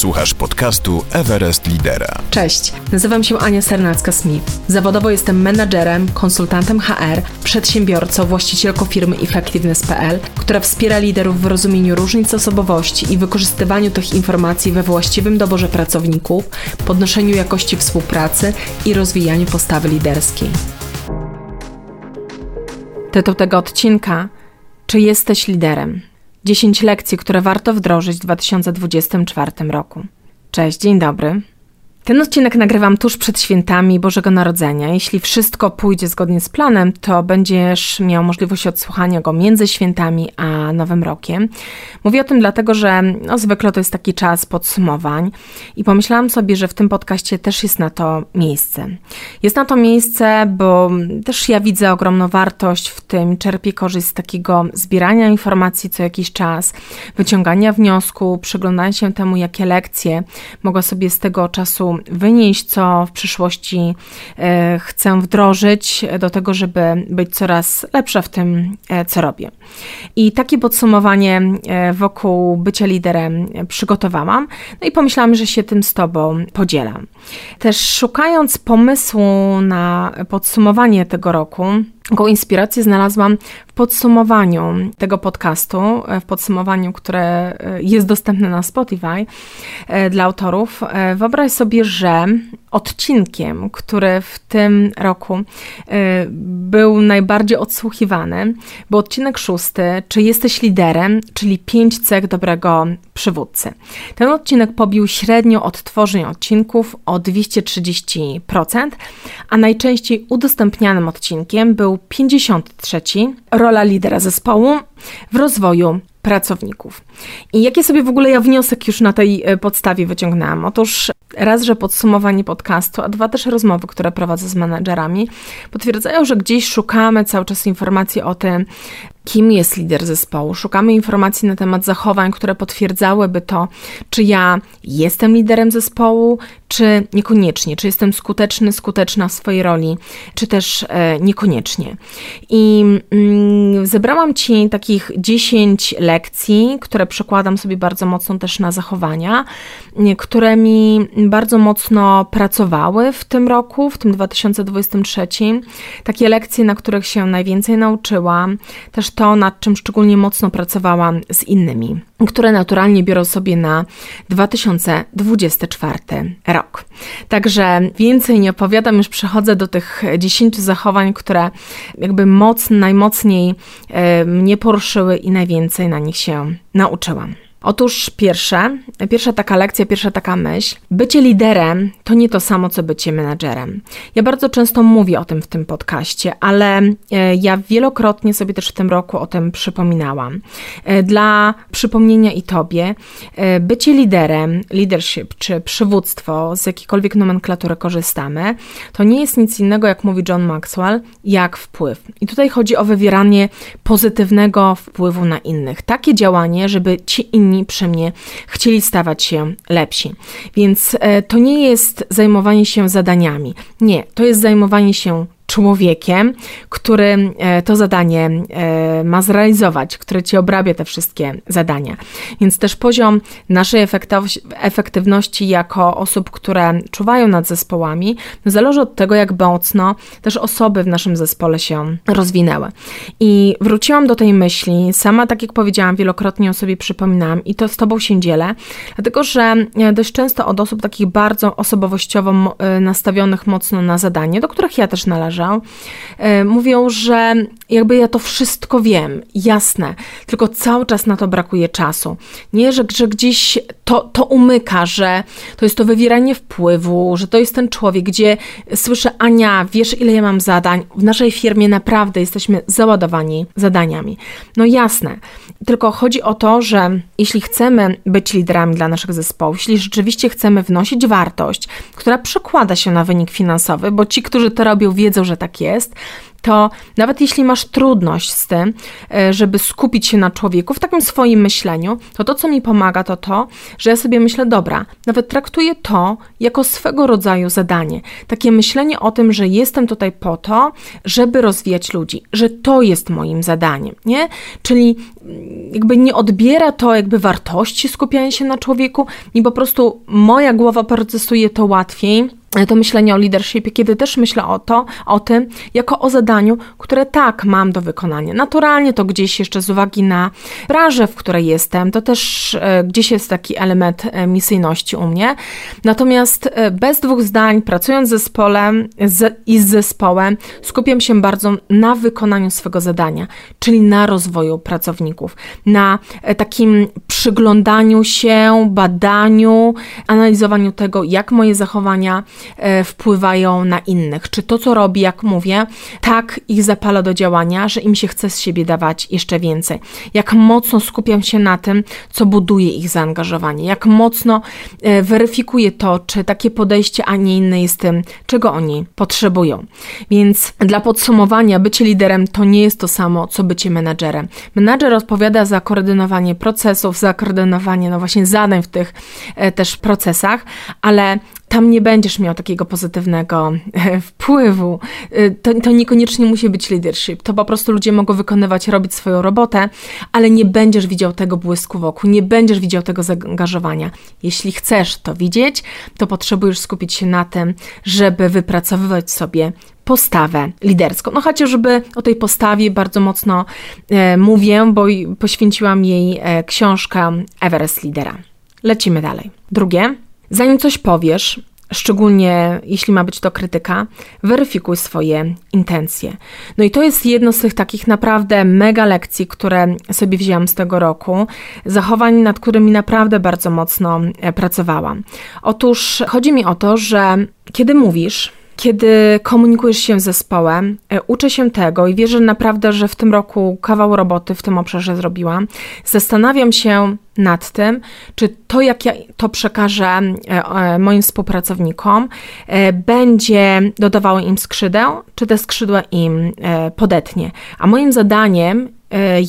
Słuchasz podcastu Everest Lidera. Cześć, nazywam się Ania Sernacka-Smith. Zawodowo jestem menadżerem, konsultantem HR, przedsiębiorcą, właścicielką firmy Effectiveness.pl, która wspiera liderów w rozumieniu różnic osobowości i wykorzystywaniu tych informacji we właściwym doborze pracowników, podnoszeniu jakości współpracy i rozwijaniu postawy liderskiej. Tytuł tego odcinka: Czy jesteś liderem? 10 lekcji, które warto wdrożyć w 2024 roku. Cześć, dzień dobry. Ten odcinek nagrywam tuż przed świętami Bożego Narodzenia. Jeśli wszystko pójdzie zgodnie z planem, to będziesz miał możliwość odsłuchania go między świętami a Nowym Rokiem. Mówię o tym dlatego, że no, zwykle to jest taki czas podsumowań i pomyślałam sobie, że w tym podcaście też jest na to miejsce. Jest na to miejsce, bo też ja widzę ogromną wartość w tym, czerpię korzyść z takiego zbierania informacji co jakiś czas, wyciągania wniosku, przyglądania się temu, jakie lekcje mogę sobie z tego czasu wynieść, co w przyszłości e, chcę wdrożyć do tego, żeby być coraz lepsza w tym, e, co robię. I takie podsumowanie e, wokół bycia liderem przygotowałam, no i pomyślałam, że się tym z Tobą podzielam. Też szukając pomysłu na podsumowanie tego roku, Taką inspirację znalazłam w podsumowaniu tego podcastu, w podsumowaniu, które e, jest dostępne na Spotify e, dla autorów. E, wyobraź sobie, że odcinkiem, który w tym roku był najbardziej odsłuchiwany, był odcinek szósty, czy jesteś liderem, czyli pięć cech dobrego przywódcy. Ten odcinek pobił średnio odtworzeń odcinków o 230%, a najczęściej udostępnianym odcinkiem był 53. Rola lidera zespołu w rozwoju pracowników. I jakie sobie w ogóle ja wniosek już na tej e, podstawie wyciągnęłam? Otóż raz, że podsumowanie podcastu, a dwa też rozmowy, które prowadzę z menedżerami, potwierdzają, że gdzieś szukamy cały czas informacji o tym, kim jest lider zespołu. Szukamy informacji na temat zachowań, które potwierdzałyby to, czy ja jestem liderem zespołu, czy niekoniecznie, czy jestem skuteczny, skuteczna w swojej roli, czy też e, niekoniecznie. I mm, zebrałam Ci takich 10 lekcji, które przekładam sobie bardzo mocno też na zachowania, które mi bardzo mocno pracowały w tym roku, w tym 2023. Takie lekcje, na których się najwięcej nauczyłam, też to, nad czym szczególnie mocno pracowałam z innymi, które naturalnie biorą sobie na 2024 rok. Także więcej nie opowiadam, już przechodzę do tych 10 zachowań, które jakby mocno, najmocniej e, mnie poruszyły i najwięcej na nich się nauczyłam. Otóż pierwsze, pierwsza taka lekcja, pierwsza taka myśl. Bycie liderem to nie to samo, co bycie menadżerem. Ja bardzo często mówię o tym w tym podcaście, ale e, ja wielokrotnie sobie też w tym roku o tym przypominałam. E, dla przypomnienia i Tobie, e, bycie liderem, leadership czy przywództwo, z jakiejkolwiek nomenklatury korzystamy, to nie jest nic innego, jak mówi John Maxwell, jak wpływ. I tutaj chodzi o wywieranie pozytywnego wpływu na innych. Takie działanie, żeby ci inni inni przy mnie chcieli stawać się lepsi. Więc e, to nie jest zajmowanie się zadaniami. Nie, to jest zajmowanie się człowiekiem, który e, to zadanie e, ma zrealizować, który ci obrabia te wszystkie zadania. Więc też poziom naszej efektywności jako osób, które czuwają nad zespołami, zależy od tego, jak mocno też osoby w naszym zespole się rozwinęły. I wróciłam do tej myśli, sama tak jak powiedziałam, wielokrotnie o sobie przypominałam i to z Tobą się dzielę, dlatego że e, dość często od osób takich bardzo osobowościowo nastawionych mocno na zadanie, do których ja też należę, E, mówią, że jakby ja to wszystko wiem, jasne, tylko cały czas na to brakuje czasu. Nie, że, że gdzieś to, to umyka, że to jest to wywieranie wpływu, że to jest ten człowiek, gdzie słyszę, Ania, wiesz ile ja mam zadań? W naszej firmie naprawdę jesteśmy załadowani zadaniami. No jasne, tylko chodzi o to, że jeśli chcemy być liderami dla naszych zespołów, jeśli rzeczywiście chcemy wnosić wartość, która przekłada się na wynik finansowy, bo ci, którzy to robią, wiedzą, że tak jest, to nawet jeśli masz trudność z tym, e, żeby skupić się na człowieku w takim swoim myśleniu, to to, co mi pomaga, to to, że ja sobie myślę, dobra, nawet traktuję to jako swego rodzaju zadanie. Takie myślenie o tym, że jestem tutaj po to, żeby rozwijać ludzi, że to jest moim zadaniem, nie? Czyli mm, jakby nie odbiera to jakby wartości skupiania się na człowieku i po prostu moja głowa procesuje to łatwiej to myślenie o leadershipie, kiedy też myślę o to, o tym, jako o zadaniu, które tak mam do wykonania. Naturalnie to gdzieś jeszcze z uwagi na branżę, w której jestem, to też e, gdzieś jest taki element e, misyjności u mnie. Natomiast e, bez dwóch zdań, pracując z zespołem i z zespołem, skupiam się bardzo na wykonaniu swego zadania, czyli na rozwoju pracowników, na takim przyglądaniu się, badaniu, analizowaniu tego, jak moje zachowania wpływają na innych. Czy to, co robi, jak mówię, tak ich zapala do działania, że im się chce z siebie dawać jeszcze więcej. Jak mocno skupiam się na tym, co buduje ich zaangażowanie. Jak mocno e, weryfikuję to, czy takie podejście, a nie inne jest tym, czego oni potrzebują. Więc dla podsumowania, bycie liderem to nie jest to samo, co bycie menadżerem. Menadżer odpowiada za koordynowanie procesów, za koordynowanie, no właśnie, zadań w tych e, też procesach, ale tam nie będziesz miał takiego pozytywnego e, wpływu. E, to, to niekoniecznie musi być leadership. To po prostu ludzie mogą wykonywać, robić swoją robotę, ale nie będziesz widział tego błysku wokół, nie będziesz widział tego zaangażowania. Jeśli chcesz to widzieć, to potrzebujesz skupić się na tym, żeby wypracowywać sobie postawę liderską. No chociażby o tej postawie bardzo mocno e, mówię, bo poświęciłam jej e, książkę Everest Lidera. Lecimy dalej. Drugie, Zanim coś powiesz, szczególnie jeśli ma być to krytyka, weryfikuj swoje intencje. No i to jest jedno z tych takich naprawdę mega lekcji, które sobie wzięłam z tego roku, zachowań, nad którymi naprawdę bardzo mocno e, pracowałam. Otóż chodzi mi o to, że kiedy mówisz, kiedy komunikujesz się z zespołem, e, uczę się tego i wierzę naprawdę, że w tym roku kawał roboty w tym obszarze zrobiłam. Zastanawiam się nad tym, czy to, jak ja to przekażę e, e, moim współpracownikom, będzie dodawało im skrzydeł, czy te skrzydła im podetnie. A moim zadaniem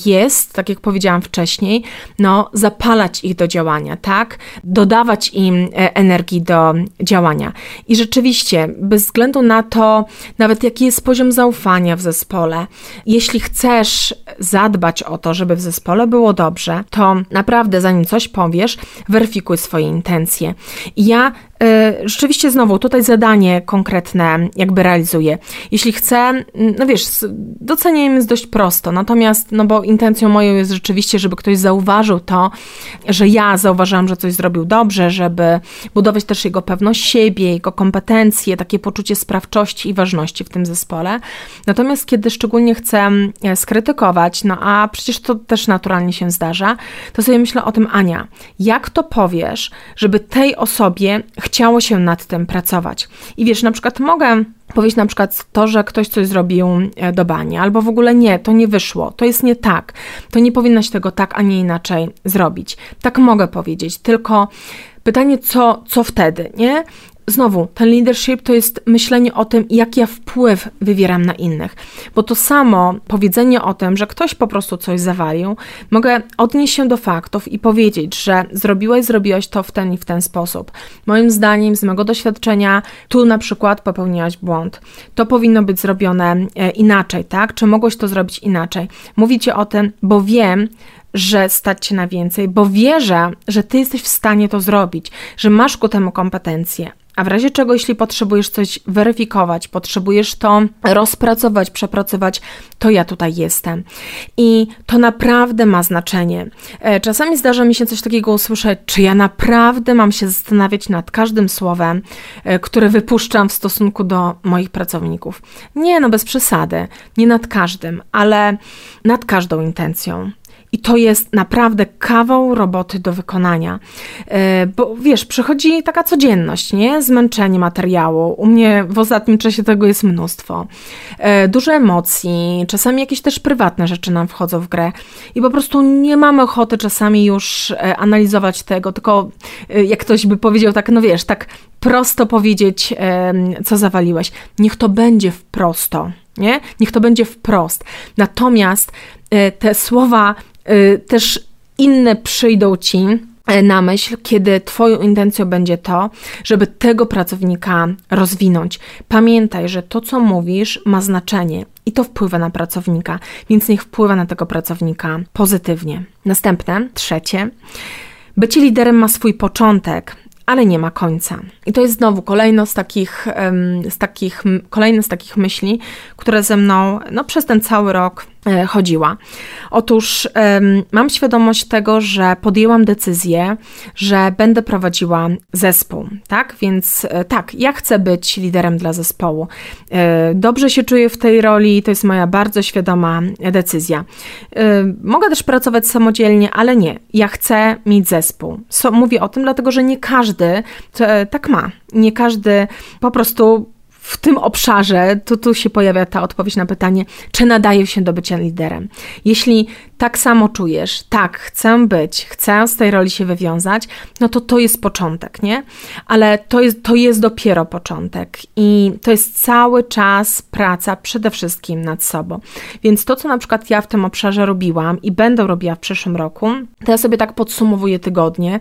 jest, tak jak powiedziałam wcześniej, no, zapalać ich do działania, tak? Dodawać im e, energii do działania. I rzeczywiście, bez względu na to, nawet jaki jest poziom zaufania w zespole, jeśli chcesz zadbać o to, żeby w zespole było dobrze, to naprawdę, zanim coś powiesz, weryfikuj swoje intencje. I ja E, rzeczywiście znowu tutaj zadanie konkretne jakby realizuję. Jeśli chcę, no wiesz, docenienie jest dość prosto, natomiast, no bo intencją moją jest rzeczywiście, żeby ktoś zauważył to, że ja zauważyłam, że coś zrobił dobrze, żeby budować też jego pewność siebie, jego kompetencje, takie poczucie sprawczości i ważności w tym zespole. Natomiast kiedy szczególnie chcę e, skrytykować, no a przecież to też naturalnie się zdarza, to sobie myślę o tym, Ania, jak to powiesz, żeby tej osobie chciało się nad tym pracować. I wiesz, na przykład mogę powiedzieć na przykład to, że ktoś coś zrobił e, do bani, albo w ogóle nie, to nie wyszło, to jest nie tak, to nie powinnaś tego tak, a nie inaczej zrobić. Tak mogę powiedzieć, tylko pytanie, co, co wtedy, nie? Znowu, ten leadership to jest myślenie o tym, jaki ja wpływ wywieram na innych. Bo to samo powiedzenie o tym, że ktoś po prostu coś zawalił, mogę odnieść się do faktów i powiedzieć, że zrobiłeś, zrobiłeś to w ten i w ten sposób. Moim zdaniem, z mojego doświadczenia, tu na przykład popełniłaś błąd. To powinno być zrobione e, inaczej, tak? Czy mogłeś to zrobić inaczej? Mówicie o tym, bo wiem, że stać się na więcej, bo wierzę, że ty jesteś w stanie to zrobić, że masz ku temu kompetencje. A w razie czego, jeśli potrzebujesz coś weryfikować, potrzebujesz to rozpracować, przepracować, to ja tutaj jestem. I to naprawdę ma znaczenie. E, czasami zdarza mi się coś takiego usłyszeć, czy ja naprawdę mam się zastanawiać nad każdym słowem, e, które wypuszczam w stosunku do moich pracowników. Nie, no bez przesady, nie nad każdym, ale nad każdą intencją. I to jest naprawdę kawał roboty do wykonania. E, bo wiesz, przychodzi taka codzienność, nie? Zmęczenie materiału. U mnie w ostatnim czasie tego jest mnóstwo. E, dużo emocji, czasami jakieś też prywatne rzeczy nam wchodzą w grę. I po prostu nie mamy ochoty czasami już e, analizować tego, tylko jak ktoś by powiedział tak, no wiesz, tak prosto powiedzieć, co zawaliłeś. Niech to będzie w prosto Nie? Niech to będzie wprost. Natomiast te słowa też inne przyjdą ci E, na myśl, kiedy Twoją intencją będzie to, żeby tego pracownika rozwinąć. Pamiętaj, że to, co mówisz, ma znaczenie i to wpływa na pracownika, więc niech wpływa na tego pracownika pozytywnie. Następne, trzecie. Bycie liderem ma swój początek, ale nie ma końca. I to jest znowu kolejno z takich, z takich, kolejne z takich myśli, które ze mną no, przez ten cały rok chodziła. Otóż mam świadomość tego, że podjęłam decyzję, że będę prowadziła zespół, tak? Więc e, tak, ja chcę być liderem dla zespołu. E, dobrze się czuję w tej roli, to jest moja bardzo świadoma decyzja. Mogę też pracować samodzielnie, ale nie. Ja chcę mieć zespół. Mówię o tym, dlatego że nie każdy tak ma. Nie każdy po prostu w tym obszarze, to tu się pojawia ta odpowiedź na pytanie, czy nadaje się do bycia liderem. Jeśli tak samo czujesz, tak, chcę być, chcę z tej roli się wywiązać, no to to jest początek, nie? Ale to jest, to jest dopiero początek i to jest cały czas praca przede wszystkim nad sobą. Więc to, co na przykład ja w tym obszarze robiłam i będę robiła w przyszłym roku, to ja sobie tak podsumowuję tygodnie,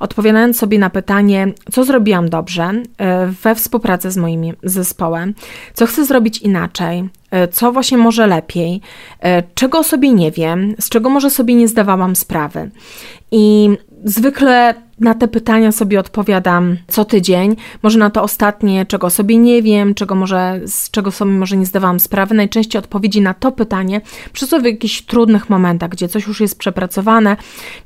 odpowiadając sobie na pytanie, co zrobiłam dobrze e, we współpracy z moimi zespołem, co chcę zrobić inaczej, co właśnie może lepiej, e, czego sobie nie wiem, z czego może sobie nie zdawałam sprawy. I zwykle na te pytania sobie odpowiadam co tydzień. Może na to ostatnie, czego sobie nie wiem, czego może, z czego sobie może nie zdawałam sprawy. Najczęściej odpowiedzi na to pytanie przyszły w jakichś trudnych momentach, gdzie coś już jest przepracowane,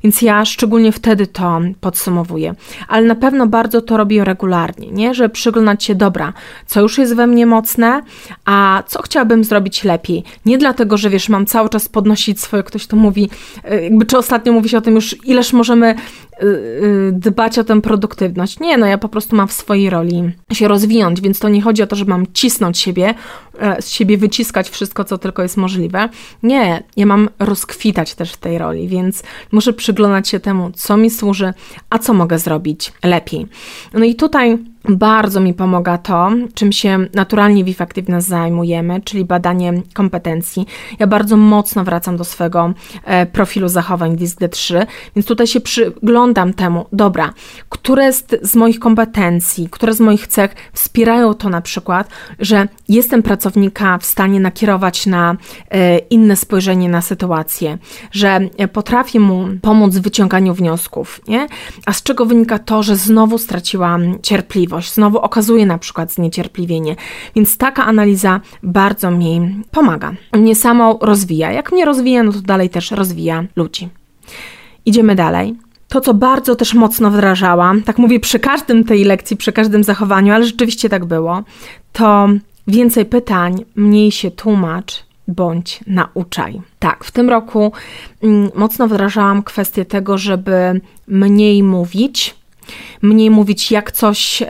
więc ja szczególnie wtedy to podsumowuję. Ale na pewno bardzo to robię regularnie, nie? Że przyglądać się, dobra, co już jest we mnie mocne, a co chciałabym zrobić lepiej. Nie dlatego, że wiesz, mam cały czas podnosić swoje, ktoś to mówi, e, jakby czy ostatnio mówi się o tym już, ileż możemy dbać o tę produktywność. Nie, no ja po prostu mam w swojej roli się rozwijać, więc to nie chodzi o to, że mam cisnąć siebie, z siebie wyciskać wszystko, co tylko jest możliwe. Nie, ja mam rozkwitać też w tej roli, więc muszę przyglądać się temu, co mi służy, a co mogę zrobić lepiej. No i tutaj bardzo mi pomaga to, czym się naturalnie w Effectiveness zajmujemy, czyli badanie kompetencji. Ja bardzo mocno wracam do swego e, profilu zachowań DISC-D3, więc tutaj się przyglądam temu, dobra, które z, z moich kompetencji, które z moich cech wspierają to na przykład, że jestem pracownika w stanie nakierować na e, inne spojrzenie na sytuację, że potrafię mu pomóc w wyciąganiu wniosków, nie? A z czego wynika to, że znowu straciłam cierpliwość, znowu okazuje na przykład zniecierpliwienie. Więc taka analiza bardzo mi pomaga. Mnie samo rozwija. Jak mnie rozwija, no to dalej też rozwija ludzi. Idziemy dalej. To, co bardzo też mocno wdrażałam, tak mówię przy każdym tej lekcji, przy każdym zachowaniu, ale rzeczywiście tak było, to więcej pytań, mniej się tłumacz, bądź nauczaj. Tak, w tym roku mm, mocno wdrażałam kwestię tego, żeby mniej mówić, mniej mówić, jak coś,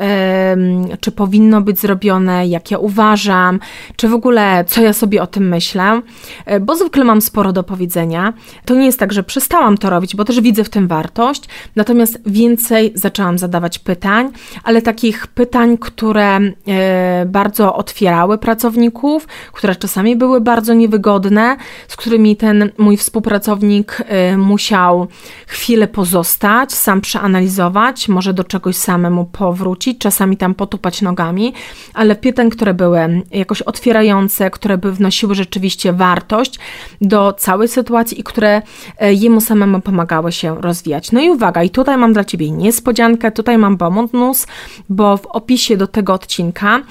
czy powinno być zrobione, jak ja uważam, czy w ogóle co ja sobie o tym myślę, e, bo zwykle mam sporo do powiedzenia. To nie jest tak, że przestałam to robić, bo też widzę w tym wartość, natomiast więcej zaczęłam zadawać pytań, ale takich pytań, które e, bardzo otwierały pracowników, które czasami były bardzo niewygodne, z którymi ten mój współpracownik e, musiał chwilę pozostać, sam przeanalizować, może do czegoś samemu powrócić, czasami tam potupać nogami, ale pytań, które były jakoś otwierające, które by wnosiły rzeczywiście wartość do całej sytuacji i które e, jemu samemu pomagały się rozwijać. No i uwaga, i tutaj mam dla Ciebie niespodziankę, tutaj mam bonus, bo w opisie do tego odcinka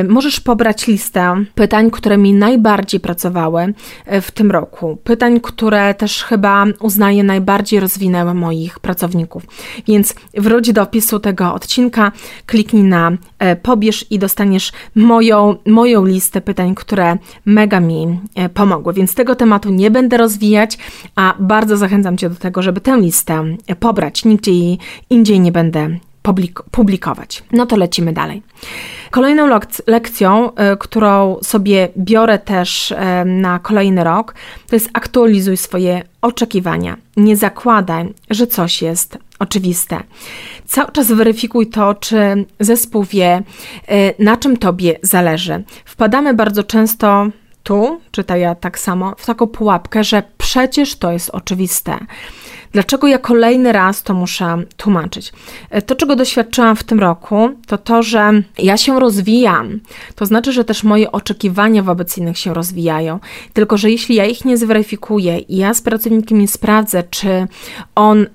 y, możesz pobrać listę pytań, które mi najbardziej pracowały e, w tym roku. Pytań, które też chyba uznaję najbardziej rozwinęły moich pracowników. Więc wróć do opisu tego odcinka, kliknij na e, pobierz i dostaniesz moją, moją listę pytań, które mega mi e, pomogły. Więc tego tematu nie będę rozwijać, a bardzo zachęcam Cię do tego, żeby tę listę e, pobrać. Nigdzie indziej nie będę publikować. No to lecimy dalej. Kolejną lekcją, którą sobie biorę też na kolejny rok, to jest aktualizuj swoje oczekiwania. Nie zakładaj, że coś jest oczywiste. Cały czas weryfikuj to, czy zespół wie, y, na czym tobie zależy. Wpadamy bardzo często tu, czytaj ja tak samo, w taką pułapkę, że przecież to jest oczywiste. Dlaczego ja kolejny raz to muszę tłumaczyć? E, to, czego doświadczyłam w tym roku, to to, że ja się rozwijam. To znaczy, że też moje oczekiwania wobec innych się rozwijają. Tylko, że jeśli ja ich nie zweryfikuję i ja z pracownikiem nie sprawdzę, czy on,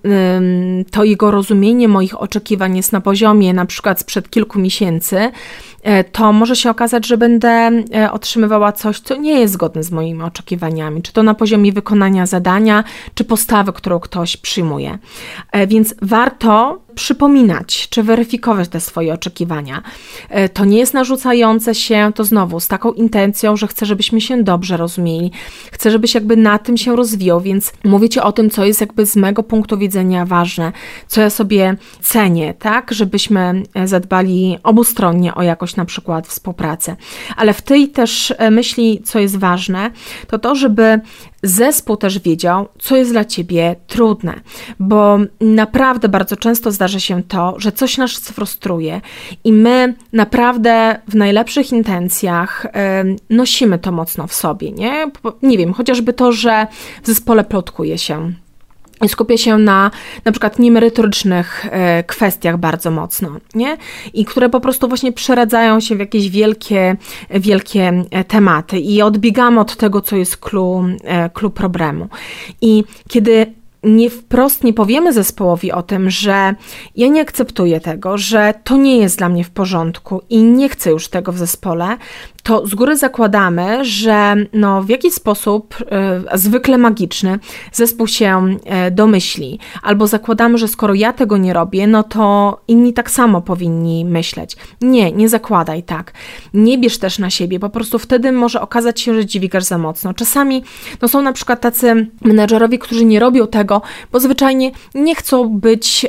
to jego rozumienie moich oczekiwań jest na poziomie na przykład sprzed kilku miesięcy, to może się okazać, że będę e, otrzymywała coś, co nie jest zgodne z moimi oczekiwaniami, czy to na poziomie wykonania zadania, czy postawy, którą ktoś przyjmuje. E, więc warto przypominać, czy weryfikować te swoje oczekiwania. E, to nie jest narzucające się, to znowu z taką intencją, że chcę, żebyśmy się dobrze rozumieli, chcę, żebyś jakby na tym się rozwijał, więc mówicie o tym, co jest jakby z mego punktu widzenia ważne, co ja sobie cenię, tak, żebyśmy e, zadbali obustronnie o jakość na przykład współpracy. Ale w tej też e, myśli, co jest ważne, to to, żeby zespół też wiedział, co jest dla ciebie trudne, bo naprawdę bardzo często zdarza się to, że coś nas frustruje i my naprawdę w najlepszych intencjach nosimy to mocno w sobie, nie? Nie wiem, chociażby to, że w zespole plotkuje się skupia się na na przykład niemerytorycznych e, kwestiach bardzo mocno, nie? I które po prostu właśnie przeradzają się w jakieś wielkie, wielkie e, tematy i odbiegamy od tego, co jest clue, e, clue problemu. I kiedy nie wprost nie powiemy zespołowi o tym, że ja nie akceptuję tego, że to nie jest dla mnie w porządku i nie chcę już tego w zespole, to z góry zakładamy, że no, w jakiś sposób y, zwykle magiczny zespół się y, domyśli, albo zakładamy, że skoro ja tego nie robię, no to inni tak samo powinni myśleć. Nie, nie zakładaj tak. Nie bierz też na siebie, po prostu wtedy może okazać się, że dźwigasz za mocno. Czasami no, są na przykład tacy menedżerowie, którzy nie robią tego, bo zwyczajnie nie chcą być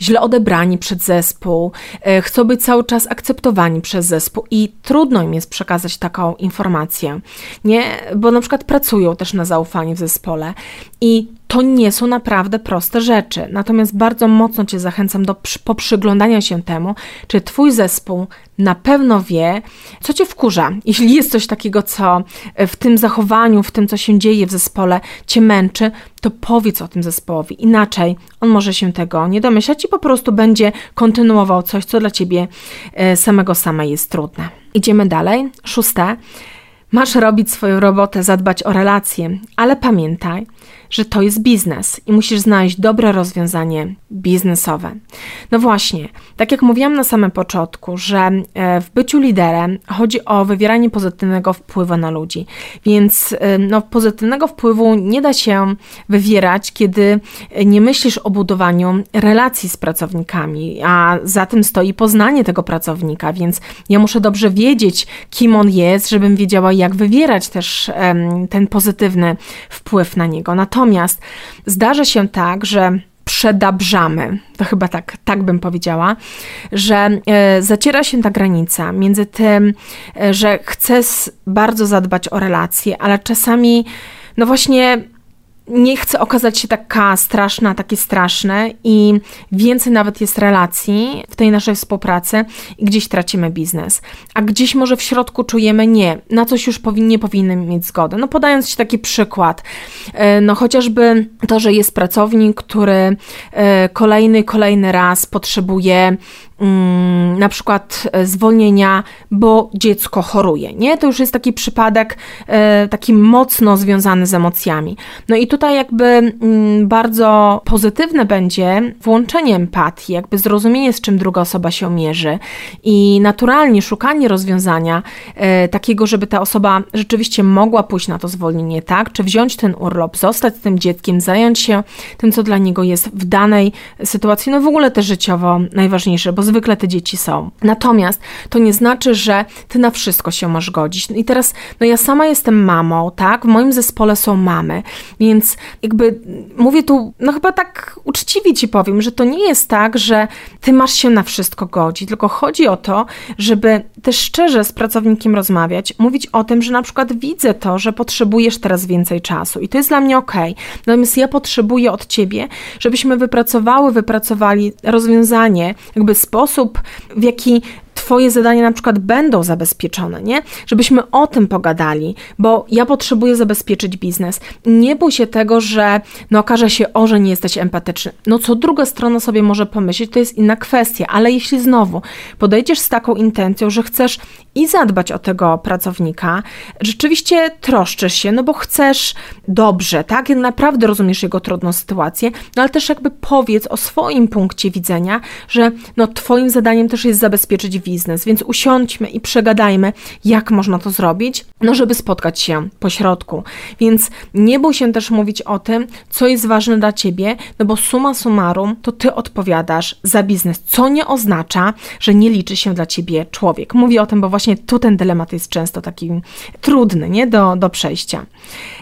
źle odebrani przez zespół, e, chcą być cały czas akceptowani przez zespół i trudno im jest przekazać taką informację, nie? Bo na przykład pracują też na zaufanie w zespole i to nie są naprawdę proste rzeczy. Natomiast bardzo mocno Cię zachęcam do poprzyglądania się temu, czy Twój zespół na pewno wie, co Cię wkurza. Jeśli jest coś takiego, co w tym zachowaniu, w tym, co się dzieje w zespole, Cię męczy, to powiedz o tym zespołowi. Inaczej on może się tego nie domyślać i po prostu będzie kontynuował coś, co dla Ciebie e, samego sama jest trudne. Idziemy dalej. Szóste. Masz robić swoją robotę, zadbać o relacje, ale pamiętaj, że to jest biznes i musisz znaleźć dobre rozwiązanie biznesowe. No właśnie, tak jak mówiłam na samym początku, że e, w byciu liderem chodzi o wywieranie pozytywnego wpływu na ludzi, więc e, no, pozytywnego wpływu nie da się wywierać, kiedy nie myślisz o budowaniu relacji z pracownikami, a za tym stoi poznanie tego pracownika, więc ja muszę dobrze wiedzieć, kim on jest, żebym wiedziała, jak wywierać też ten pozytywny wpływ na niego. Natomiast Natomiast zdarza się tak, że przedabrzamy, to chyba tak, tak bym powiedziała, że e, zaciera się ta granica między tym, e, że chcę bardzo zadbać o relacje, ale czasami, no właśnie, nie chcę okazać się taka straszna, takie straszne i więcej nawet jest relacji w tej naszej współpracy i gdzieś tracimy biznes. A gdzieś może w środku czujemy nie, na coś już powin, nie powinny mieć zgody. No podając Ci taki przykład, e, no chociażby to, że jest pracownik, który e, kolejny, kolejny raz potrzebuje na przykład e, zwolnienia, bo dziecko choruje, nie? To już jest taki przypadek e, taki mocno związany z emocjami. No i tutaj jakby mm, bardzo pozytywne będzie włączenie empatii, jakby zrozumienie, z czym druga osoba się mierzy i naturalnie szukanie rozwiązania e, takiego, żeby ta osoba rzeczywiście mogła pójść na to zwolnienie, tak? Czy wziąć ten urlop, zostać z tym dzieckiem, zająć się tym, co dla niego jest w danej sytuacji, no w ogóle też życiowo najważniejsze, bo zwykle te dzieci są. Natomiast to nie znaczy, że ty na wszystko się masz godzić. No I teraz, no ja sama jestem mamą, tak? W moim zespole są mamy, więc jakby mówię tu, no chyba tak uczciwie ci powiem, że to nie jest tak, że ty masz się na wszystko godzić, tylko chodzi o to, żeby też szczerze z pracownikiem rozmawiać, mówić o tym, że na przykład widzę to, że potrzebujesz teraz więcej czasu i to jest dla mnie ok. Natomiast ja potrzebuję od ciebie, żebyśmy wypracowały, wypracowali rozwiązanie, jakby sposób, w jaki Twoje zadania na przykład będą zabezpieczone, nie? Żebyśmy o tym pogadali, bo ja potrzebuję zabezpieczyć biznes. Nie bój się tego, że no okaże się, o, że nie jesteś empatyczny. No co druga strona sobie może pomyśleć, to jest inna kwestia, ale jeśli znowu podejdziesz z taką intencją, że chcesz i zadbać o tego pracownika, rzeczywiście troszczysz się, no bo chcesz dobrze, tak? Naprawdę rozumiesz jego trudną sytuację, no ale też jakby powiedz o swoim punkcie widzenia, że no twoim zadaniem też jest zabezpieczyć biznes, więc usiądźmy i przegadajmy, jak można to zrobić, no żeby spotkać się po środku. Więc nie bój się też mówić o tym, co jest ważne dla ciebie, no bo suma summarum to ty odpowiadasz za biznes, co nie oznacza, że nie liczy się dla ciebie człowiek. Mówię o tym, bo właśnie tu ten dylemat jest często taki trudny, nie, do, do przejścia.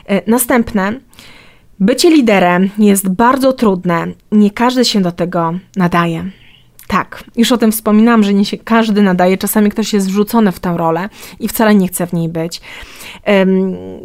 E, następne. Bycie liderem jest bardzo trudne. Nie każdy się do tego nadaje. Tak, już o tym wspominałam, że nie się każdy nadaje, czasami ktoś jest wrzucony w tę rolę i wcale nie chce w niej być.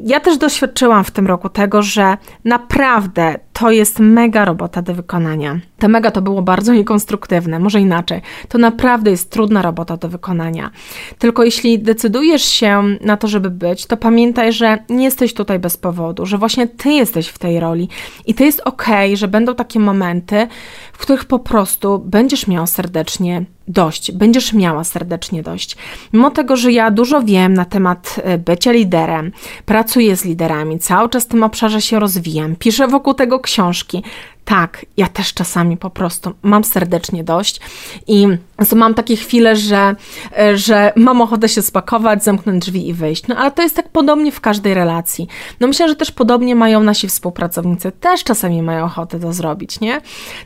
Ja też doświadczyłam w tym roku tego, że naprawdę to jest mega robota do wykonania. Te mega to było bardzo niekonstruktywne, może inaczej. To naprawdę jest trudna robota do wykonania. Tylko jeśli decydujesz się na to, żeby być, to pamiętaj, że nie jesteś tutaj bez powodu, że właśnie ty jesteś w tej roli i to jest ok, że będą takie momenty, w których po prostu będziesz miał serdecznie dość, będziesz miała serdecznie dość. Mimo tego, że ja dużo wiem na temat e, bycia liderem, pracuję z liderami, cały czas w tym obszarze się rozwijam, piszę wokół tego książki, tak, ja też czasami po prostu mam serdecznie dość i mam takie chwile, że, że mam ochotę się spakować, zamknąć drzwi i wyjść. No ale to jest tak podobnie w każdej relacji. No myślę, że też podobnie mają nasi współpracownicy, też czasami mają ochotę to zrobić, nie?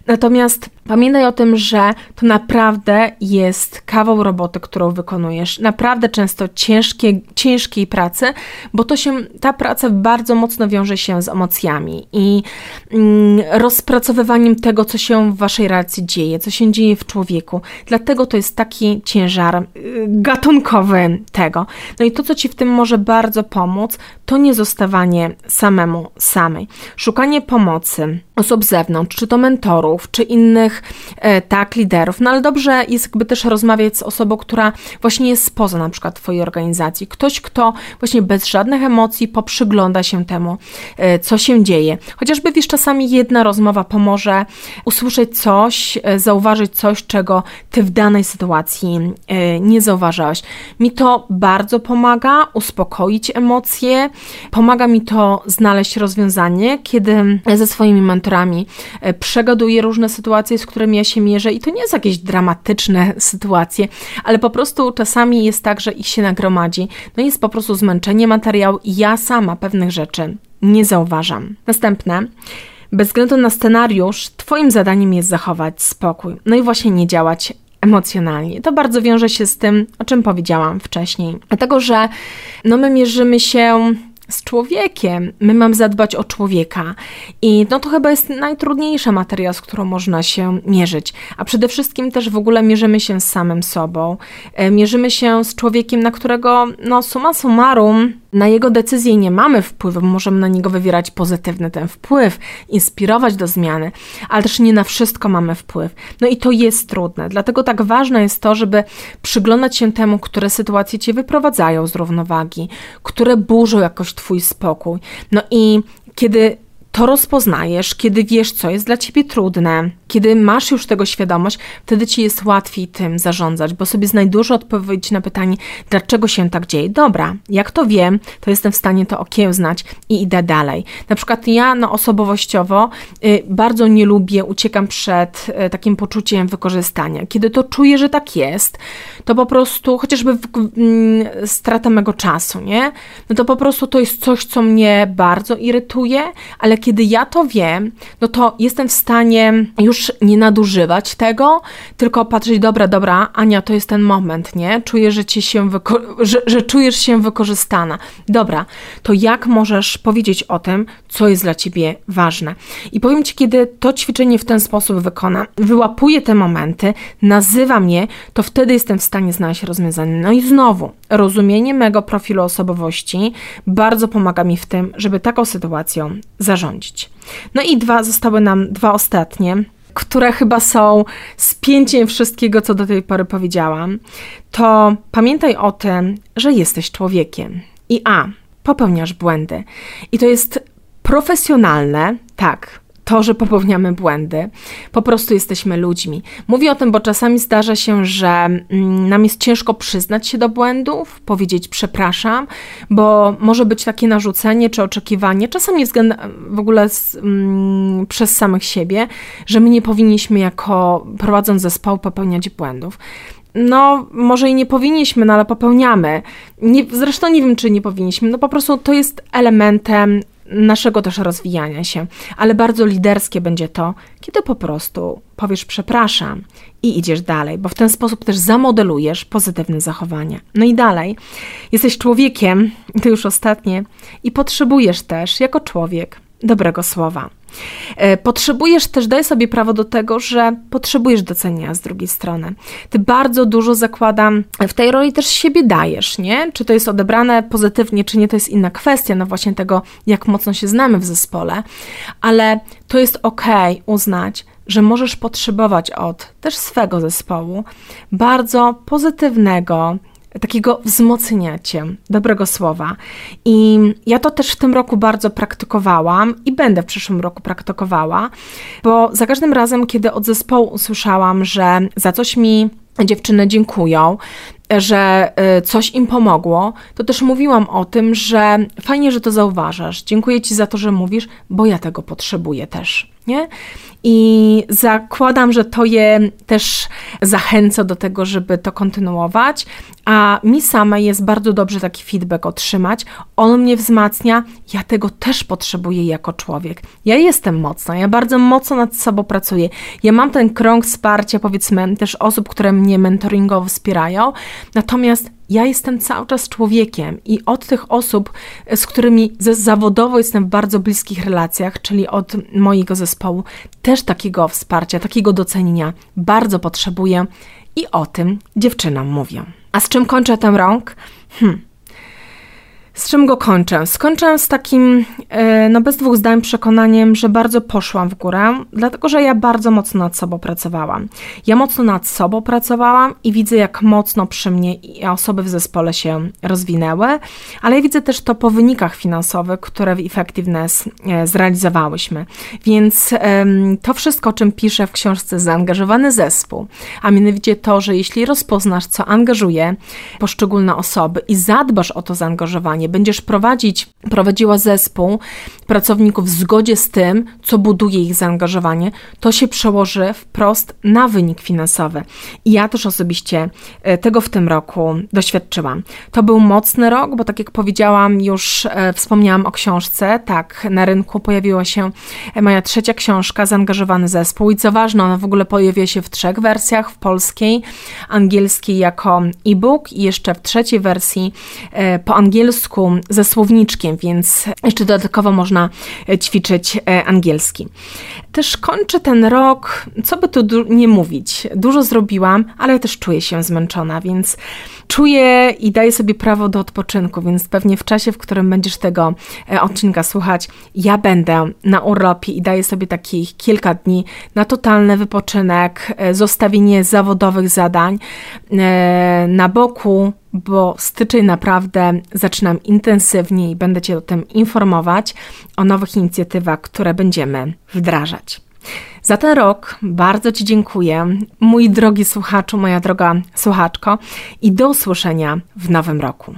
Natomiast pamiętaj o tym, że to naprawdę jest kawał roboty, którą wykonujesz. Naprawdę często ciężkie, ciężkiej pracy, bo to się, ta praca bardzo mocno wiąże się z emocjami i mm, rozpracowywaniem tego, co się w waszej relacji dzieje, co się dzieje w człowieku. Dlatego to jest taki ciężar y, gatunkowy tego. No i to, co ci w tym może bardzo pomóc, to nie zostawanie samemu samej. Szukanie pomocy osób z zewnątrz, czy to mentorów, czy innych e, tak, liderów. No ale dobrze jest jakby też rozmawiać z osobą, która właśnie jest spoza na przykład twojej organizacji. Ktoś, kto właśnie bez żadnych emocji poprzygląda się temu, e, co się dzieje. Chociażby wiesz, czasami jedna rozmowa pomoże usłyszeć coś, e, zauważyć coś, czego ty w danej sytuacji nie zauważałaś. Mi to bardzo pomaga uspokoić emocje, pomaga mi to znaleźć rozwiązanie, kiedy ze swoimi mentorami e, przegaduję różne sytuacje, z którymi ja się mierzę i to nie są jakieś dramatyczne sytuacje, ale po prostu czasami jest tak, że ich się nagromadzi. No jest po prostu zmęczenie materiału i ja sama pewnych rzeczy nie zauważam. Następne. Bez względu na scenariusz, Twoim zadaniem jest zachować spokój. No i właśnie nie działać emocjonalnie. To bardzo wiąże się z tym, o czym powiedziałam wcześniej. Dlatego, że no my mierzymy się z człowiekiem. My mamy zadbać o człowieka. I no to chyba jest najtrudniejsza materia, z którą można się mierzyć. A przede wszystkim też w ogóle mierzymy się z samym sobą. E, mierzymy się z człowiekiem, na którego, no summa summarum, na jego decyzje nie mamy wpływu, możemy na niego wywierać pozytywny ten wpływ, inspirować do zmiany, ale też nie na wszystko mamy wpływ. No i to jest trudne, dlatego tak ważne jest to, żeby przyglądać się temu, które sytuacje cię wyprowadzają z równowagi, które burzą jakoś twój spokój. No i kiedy to rozpoznajesz, kiedy wiesz, co jest dla ciebie trudne, kiedy masz już tego świadomość, wtedy ci jest łatwiej tym zarządzać, bo sobie znajdujesz odpowiedź na pytanie, dlaczego się tak dzieje. Dobra, jak to wiem, to jestem w stanie to okiełznać i idę dalej. Na przykład ja no, osobowościowo y, bardzo nie lubię, uciekam przed y, takim poczuciem wykorzystania. Kiedy to czuję, że tak jest, to po prostu, chociażby w, y, strata mego czasu, nie? No to po prostu to jest coś, co mnie bardzo irytuje, ale kiedy ja to wiem, no to jestem w stanie już nie nadużywać tego, tylko patrzeć, dobra, dobra, Ania, to jest ten moment, nie? Czuję, że, ci się że, że czujesz się wykorzystana. Dobra, to jak możesz powiedzieć o tym, co jest dla ciebie ważne? I powiem ci, kiedy to ćwiczenie w ten sposób wykona, wyłapuję te momenty, nazywam je, to wtedy jestem w stanie znaleźć rozwiązanie. No i znowu, rozumienie mego profilu osobowości bardzo pomaga mi w tym, żeby taką sytuacją No i dwa, zostały nam dwa ostatnie które chyba są spięciem wszystkiego, co do tej pory powiedziałam, to pamiętaj o tym, że jesteś człowiekiem. I a, popełniasz błędy. I to jest profesjonalne, tak, to, że popełniamy błędy. Po prostu jesteśmy ludźmi. Mówię o tym, bo czasami zdarza się, że mm, nam jest ciężko przyznać się do błędów, powiedzieć przepraszam, bo może być takie narzucenie czy oczekiwanie, czasami w ogóle z, mm, przez samych siebie, że my nie powinniśmy jako prowadząc zespoł popełniać błędów no, może i nie powinniśmy, no ale popełniamy. Nie, zresztą nie wiem, czy nie powinniśmy. No po prostu to jest elementem naszego też rozwijania się, ale bardzo liderskie będzie to, kiedy po prostu powiesz przepraszam i idziesz dalej, bo w ten sposób też zamodelujesz pozytywne zachowania. No i dalej, jesteś człowiekiem, to już ostatnie, i potrzebujesz też jako człowiek dobrego słowa. E, potrzebujesz też, daj sobie prawo do tego, że potrzebujesz docenienia z drugiej strony. Ty bardzo dużo zakładam, w tej roli też siebie dajesz, nie? Czy to jest odebrane pozytywnie, czy nie, to jest inna kwestia, no właśnie tego, jak mocno się znamy w zespole, ale to jest ok uznać, że możesz potrzebować od też swego zespołu bardzo pozytywnego, takiego wzmocnienia cię, dobrego słowa. I ja to też w tym roku bardzo praktykowałam i będę w przyszłym roku praktykowała, bo za każdym razem, kiedy od zespołu usłyszałam, że za coś mi dziewczyny dziękują, że y, coś im pomogło, to też mówiłam o tym, że fajnie, że to zauważasz. Dziękuję Ci za to, że mówisz, bo ja tego potrzebuję też. Nie? I zakładam, że to je też zachęca do tego, żeby to kontynuować, a mi samej jest bardzo dobrze taki feedback otrzymać. On mnie wzmacnia, ja tego też potrzebuję jako człowiek. Ja jestem mocna, ja bardzo mocno nad sobą pracuję. Ja mam ten krąg wsparcia, powiedzmy, też osób, które mnie mentoringowo wspierają, natomiast ja jestem cały czas człowiekiem i od tych osób, z którymi zawodowo jestem w bardzo bliskich relacjach, czyli od mojego zespołu, też takiego wsparcia, takiego docenienia bardzo potrzebuję i o tym dziewczynom mówię. A z czym kończę ten rąk? Hmm. Z czym go kończę? Skończę z takim, e, no bez dwóch zdań, przekonaniem, że bardzo poszłam w górę, dlatego że ja bardzo mocno nad sobą pracowałam. Ja mocno nad sobą pracowałam i widzę, jak mocno przy mnie osoby w zespole się rozwinęły, ale ja widzę też to po wynikach finansowych, które w Effectiveness e, zrealizowałyśmy. Więc to wszystko, o czym piszę w książce Zaangażowany zespół, a mianowicie to, że jeśli rozpoznasz, co angażuje poszczególne osoby i zadbasz o to zaangażowanie, będziesz prowadzić, prowadziła zespół pracowników w zgodzie z tym, co buduje ich zaangażowanie, to się przełoży wprost na wynik finansowy. I ja też osobiście e, tego w tym roku doświadczyłam. To był mocny rok, bo tak jak powiedziałam, już e, wspomniałam o książce, tak, na rynku pojawiła się e, moja trzecia książka, Zaangażowany Zespół i co ważne, ona w ogóle pojawia się w trzech wersjach, w polskiej, angielskiej jako e-book i jeszcze w trzeciej wersji po angielsku ze słowniczkiem, więc jeszcze dodatkowo można e, ćwiczyć e, angielski. Też kończę ten rok, co by tu nie mówić, dużo zrobiłam, ale też czuję się zmęczona, więc czuję i daję sobie prawo do odpoczynku, więc pewnie w czasie, w którym będziesz tego e, odcinka słuchać, ja będę na urlopie i daję sobie takich kilka dni na totalny wypoczynek, zostawienie zawodowych zadań na boku, bo styczeń naprawdę zaczynam intensywnie i będę Cię o tym informować, o nowych inicjatywach, które będziemy wdrażać. Za ten rok bardzo Ci dziękuję, mój drogi słuchaczu, moja droga słuchaczko, i do usłyszenia w nowym roku.